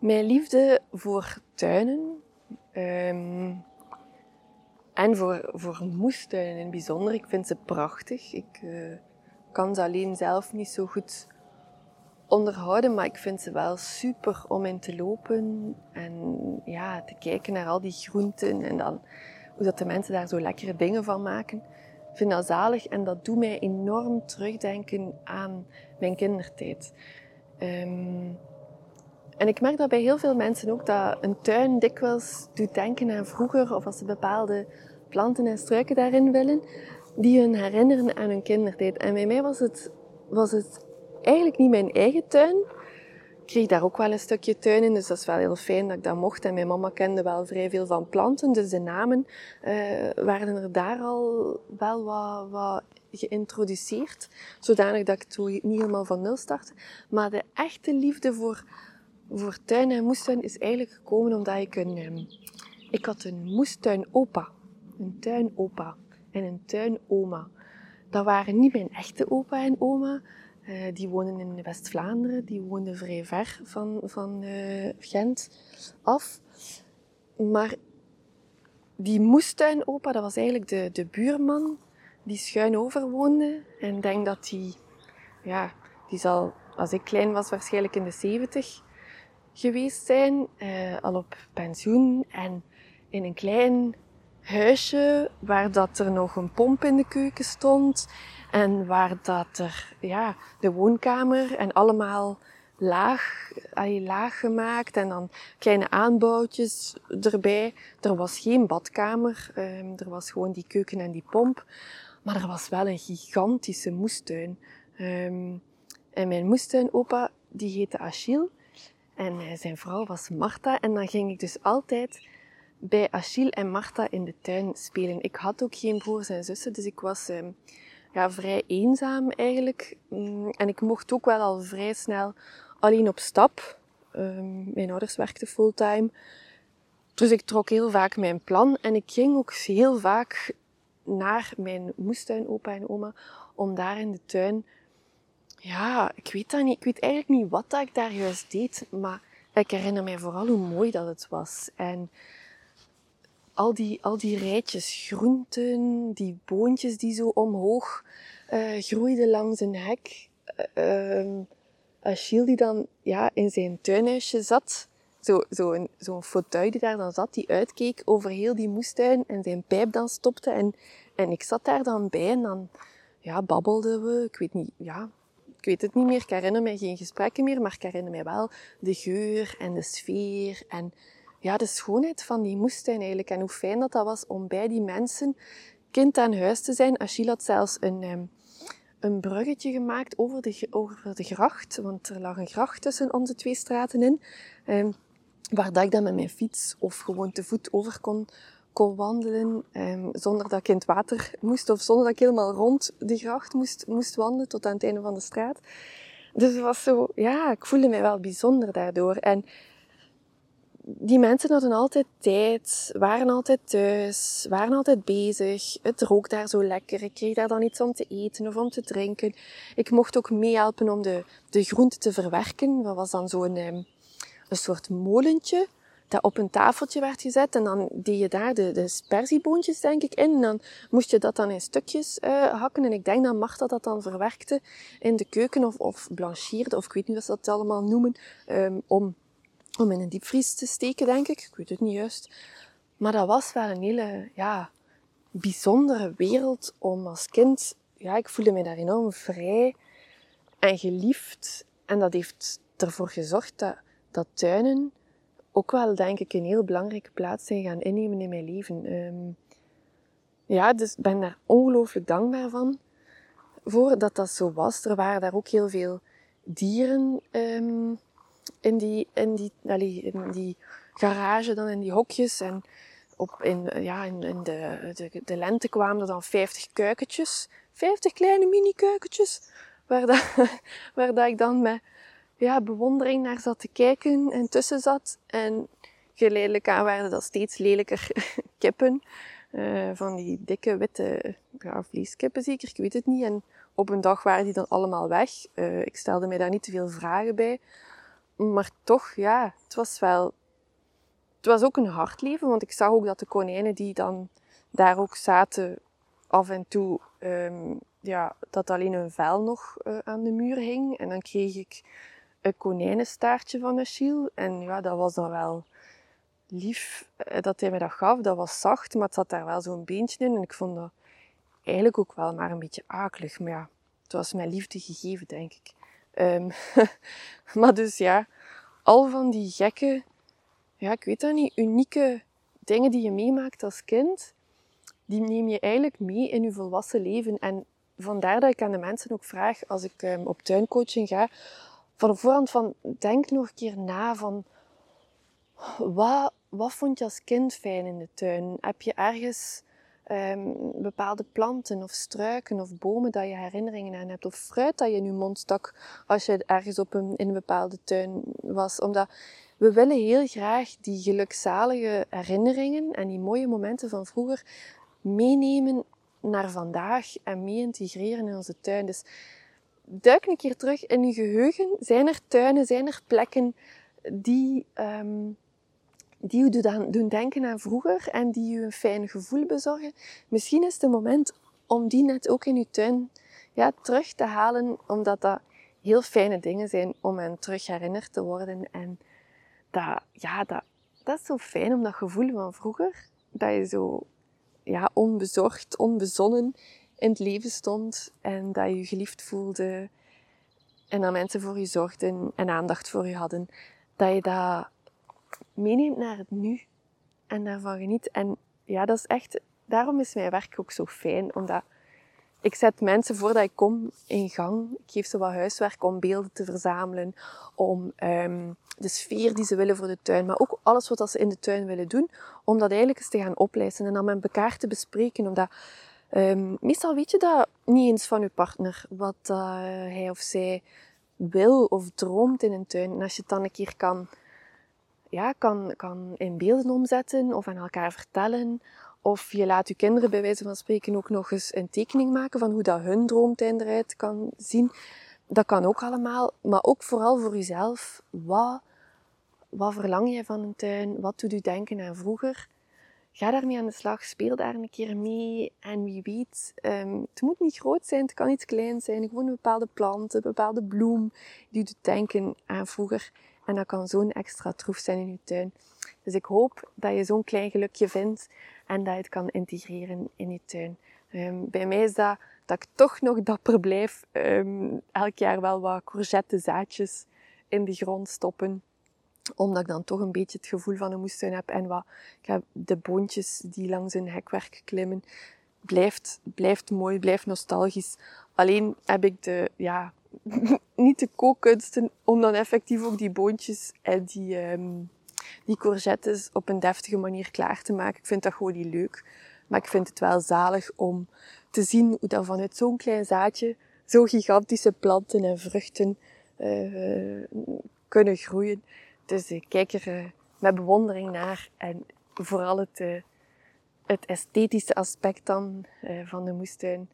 Mijn liefde voor tuinen ehm, en voor, voor moestuinen in het bijzonder. Ik vind ze prachtig. Ik uh, kan ze alleen zelf niet zo goed onderhouden, maar ik vind ze wel super om in te lopen en ja, te kijken naar al die groenten en dan hoe dat de mensen daar zo lekkere dingen van maken. Ik vind dat zalig en dat doet mij enorm terugdenken aan mijn kindertijd. Um, en ik merk dat bij heel veel mensen ook dat een tuin dikwijls doet denken aan vroeger of als ze bepaalde planten en struiken daarin willen, die hun herinneren aan hun kindertijd. En bij mij was het, was het eigenlijk niet mijn eigen tuin. Ik kreeg daar ook wel een stukje tuin in, dus dat is wel heel fijn dat ik dat mocht. En mijn mama kende wel vrij veel van planten, dus de namen uh, waren er daar al wel wat, wat geïntroduceerd, zodanig dat ik het niet helemaal van nul startte. Maar de echte liefde voor voor tuin en moestuin is eigenlijk gekomen omdat ik een... Um, ik had een moestuin-opa. Een tuinopa en een tuinoma. Dat waren niet mijn echte opa en oma. Uh, die woonden in West-Vlaanderen. Die woonden vrij ver van, van uh, Gent af. Maar die moestuinopa, dat was eigenlijk de, de buurman die schuin over woonde. En denk dat die... Ja, die zal, als ik klein was, waarschijnlijk in de zeventig geweest zijn, uh, al op pensioen en in een klein huisje waar dat er nog een pomp in de keuken stond en waar dat er ja, de woonkamer en allemaal laag, laag gemaakt en dan kleine aanbouwtjes erbij. Er was geen badkamer, um, er was gewoon die keuken en die pomp, maar er was wel een gigantische moestuin. Um, en mijn moestuinopa, die heette Achille. En eh, zijn vrouw was Marta. En dan ging ik dus altijd bij Achille en Marta in de tuin spelen. Ik had ook geen broers en zussen, dus ik was ehm, ja, vrij eenzaam eigenlijk. Mm, en ik mocht ook wel al vrij snel alleen op stap. Um, mijn ouders werkten fulltime. Dus ik trok heel vaak mijn plan. En ik ging ook heel vaak naar mijn moestuin, opa en oma, om daar in de tuin ja, ik weet dat niet. Ik weet eigenlijk niet wat dat ik daar juist deed, maar ik herinner mij vooral hoe mooi dat het was. En al die, al die rijtjes groenten, die boontjes die zo omhoog uh, groeiden langs een hek. Uh, Achille die dan ja, in zijn tuinhuisje zat, zo'n zo een, zo fauteuil die daar dan zat, die uitkeek over heel die moestuin en zijn pijp dan stopte. En, en ik zat daar dan bij en dan ja, babbelden we. Ik weet niet, ja, ik weet het niet meer, ik herinner mij geen gesprekken meer, maar ik herinner mij wel de geur en de sfeer en ja, de schoonheid van die moestuin eigenlijk. En hoe fijn dat dat was om bij die mensen kind aan huis te zijn. Achille had zelfs een, ehm, een bruggetje gemaakt over de, over de gracht, want er lag een gracht tussen onze twee straten in, ehm, waar dat ik dan met mijn fiets of gewoon te voet over kon kon wandelen um, zonder dat ik in het water moest of zonder dat ik helemaal rond de gracht moest, moest wandelen tot aan het einde van de straat. Dus het was zo, ja, ik voelde mij wel bijzonder daardoor. En die mensen hadden altijd tijd, waren altijd thuis, waren altijd bezig. Het rook daar zo lekker. Ik kreeg daar dan iets om te eten of om te drinken. Ik mocht ook meehelpen om de, de groenten te verwerken. Dat was dan zo'n um, een soort molentje dat op een tafeltje werd gezet. En dan deed je daar de, de denk ik, in. En dan moest je dat dan in stukjes uh, hakken. En ik denk dat Marta dat dan verwerkte in de keuken of, of blanchierde, of ik weet niet wat ze dat allemaal noemen, um, om, om in een diepvries te steken, denk ik. Ik weet het niet juist. Maar dat was wel een hele, ja, bijzondere wereld om als kind, ja, ik voelde me daar enorm vrij en geliefd. En dat heeft ervoor gezorgd dat, dat tuinen ook wel, denk ik, een heel belangrijke plaats zijn gaan innemen in mijn leven. Um, ja, dus ik ben daar ongelooflijk dankbaar van. Voor dat zo was. Er waren daar ook heel veel dieren um, in, die, in, die, allee, in die garage, dan in die hokjes. En op, in, ja, in, in de, de, de, lente kwamen er dan 50 kuikentjes. 50 kleine mini-kuikentjes. Waar, dat, waar dat ik dan met ja, bewondering naar zat te kijken en tussen zat. En geleidelijk aan werden dat steeds lelijker kippen. Uh, van die dikke witte vleeskippen zeker, ik weet het niet. En op een dag waren die dan allemaal weg. Uh, ik stelde mij daar niet te veel vragen bij. maar toch, ja, het was wel... Het was ook een hard leven, want ik zag ook dat de konijnen die dan daar ook zaten, af en toe, um, ja, dat alleen hun vel nog uh, aan de muur hing. En dan kreeg ik een konijnenstaartje van Achille. En ja, dat was dan wel lief uh, dat hij me dat gaf. Dat was zacht, maar het zat daar wel zo'n beentje in. En ik vond dat eigenlijk ook wel maar een beetje akelig. Maar ja, het was mijn liefde gegeven, denk ik. Um, maar dus ja, al van die gekke, ja, ik weet dat niet, unieke dingen die je meemaakt als kind, die neem je eigenlijk mee in je volwassen leven. En vandaar dat ik aan de mensen ook vraag, als ik um, op tuincoaching ga, van voorhand van, denk nog een keer na van, wat, wat vond je als kind fijn in de tuin? Heb je ergens um, bepaalde planten of struiken of bomen dat je herinneringen aan hebt? Of fruit dat je in je mond stak als je ergens op een, in een bepaalde tuin was? Omdat we willen heel graag die gelukzalige herinneringen en die mooie momenten van vroeger meenemen naar vandaag en mee integreren in onze tuin. Dus duik een keer terug in je geheugen. Zijn er tuinen, zijn er plekken die, um, die je doen, denken aan vroeger en die je een fijn gevoel bezorgen? Misschien is het moment om die net ook in je tuin ja, terug te halen, omdat dat heel fijne dingen zijn om aan terug herinnerd te worden. En dat, ja, dat, dat is zo fijn om dat gevoel van vroeger, dat je zo ja, onbezorgd, onbezonnen in het leven stond en dat je je geliefd voelde en dat mensen voor je zorgden en aandacht voor je hadden, dat je dat meeneemt naar het nu en daarvan geniet. En ja, dat is echt, daarom is mijn werk ook zo fijn, omdat ik zet mensen voordat ik kom in gang. Ik geef ze wat huiswerk om beelden te verzamelen, om um, de sfeer die ze willen voor de tuin, maar ook alles wat ze in de tuin willen doen, om dat eigenlijk eens te gaan oplijsten en dan met elkaar te bespreken. Omdat um, meestal weet je dat niet eens van je partner, wat uh, hij of zij wil of droomt in een tuin. En als je het dan een keer kan, ja, kan, kan in beelden omzetten of aan elkaar vertellen, of je laat je kinderen bij wijze van spreken ook nog eens een tekening maken van hoe dat hun droomtuin eruit kan zien. Dat kan ook allemaal, maar ook vooral voor jezelf. Wat, wat verlang je van een tuin? Wat doet u denken aan vroeger? Ga daarmee aan de slag, speel daar een keer mee. En wie weet, um, het moet niet groot zijn, het kan iets klein zijn. Gewoon een bepaalde plant, een bepaalde bloem die doet denken aan vroeger. En dat kan zo'n extra troef zijn in je tuin. Dus ik hoop dat je zo'n klein gelukje vindt en dat je het kan integreren in je tuin. Um, bij mij is dat dat ik toch nog dapper blijf. Um, elk jaar wel wat courgette zaadjes in de grond stoppen omdat ik dan toch een beetje het gevoel van een moestuin heb. En wat, ik heb de boontjes die langs een hekwerk klimmen. Blijft, blijft mooi, blijft nostalgisch. Alleen heb ik de, ja, niet de kookkunsten om dan effectief ook die boontjes en die, um, die courgettes op een deftige manier klaar te maken. Ik vind dat gewoon niet leuk. Maar ik vind het wel zalig om te zien hoe dan vanuit zo'n klein zaadje zo gigantische planten en vruchten uh, kunnen groeien. Dus ik kijk er uh, met bewondering naar. En vooral het, uh, het esthetische aspect dan van de moestuin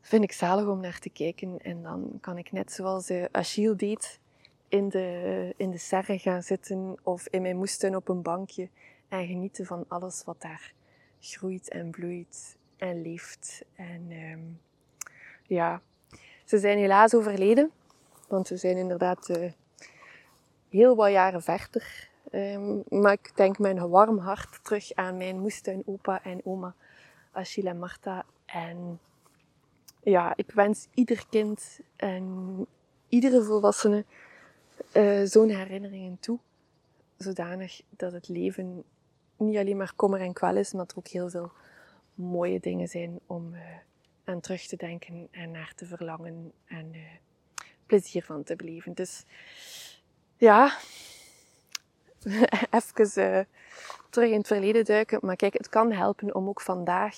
vind ik zalig om naar te kijken. En dan kan ik net zoals Achille deed in de, in de serre gaan zitten of in mijn moestuin op een bankje en genieten van alles wat daar groeit en bloeit en leeft. En um, ja, ze zijn helaas overleden, want we zijn inderdaad heel wat jaren verder. Um, maar ik denk mijn warm hart terug aan mijn moestuin opa en oma, Achille en Marta. En ja, ik wens ieder kind en iedere volwassene uh, zo'n herinneringen toe. Zodanig dat het leven niet alleen maar kommer en kwel is, maar er ook heel veel mooie dingen zijn om uh, aan terug te denken en naar te verlangen en uh, plezier van te beleven. Dus ja, even terug in het verleden duiken. Maar kijk, het kan helpen om ook vandaag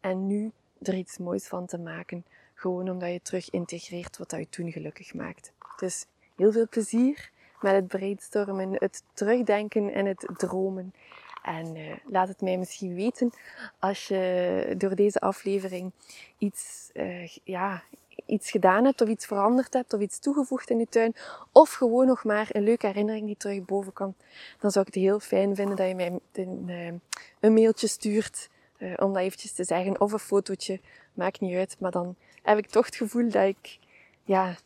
en nu er iets moois van te maken. Gewoon omdat je terug integreert wat je toen gelukkig maakt. Dus heel veel plezier met het brainstormen, het terugdenken en het dromen. En uh, laat het mij misschien weten als je door deze aflevering iets, uh, ja, iets gedaan hebt of iets veranderd hebt of iets toegevoegd in je tuin. Of gewoon nog maar een leuke herinnering die terug boven kan. Dan zou ik het heel fijn vinden dat je mij een, eh, mailtje stuurt. Uh, om dat eventjes te zeggen. Of een fotootje. Maakt niet uit. Maar dan heb ik toch het gevoel dat ik, ja,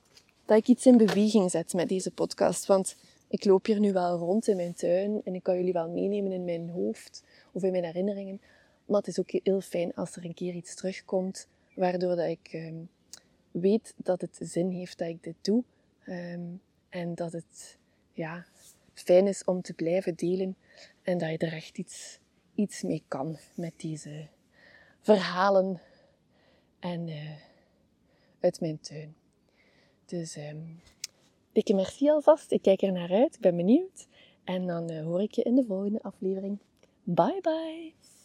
dat ik iets in beweging zet met deze podcast. Want ik loop hier nu wel rond in mijn tuin. En ik kan jullie wel meenemen in mijn hoofd. Of in mijn herinneringen. Maar het is ook heel fijn als er een keer iets terugkomt. Waardoor dat ik... Ehm, weet dat het zin heeft dat ik dit doe. Ehm, en dat het ja, fijn is om te blijven delen. En dat je er echt iets, iets mee kan met deze verhalen en, uh, uit mijn tuin. Dus um, dikke merci alvast. Ik kijk er naar uit. Ik ben benieuwd. En dan uh, hoor ik je in de volgende aflevering. Bye bye!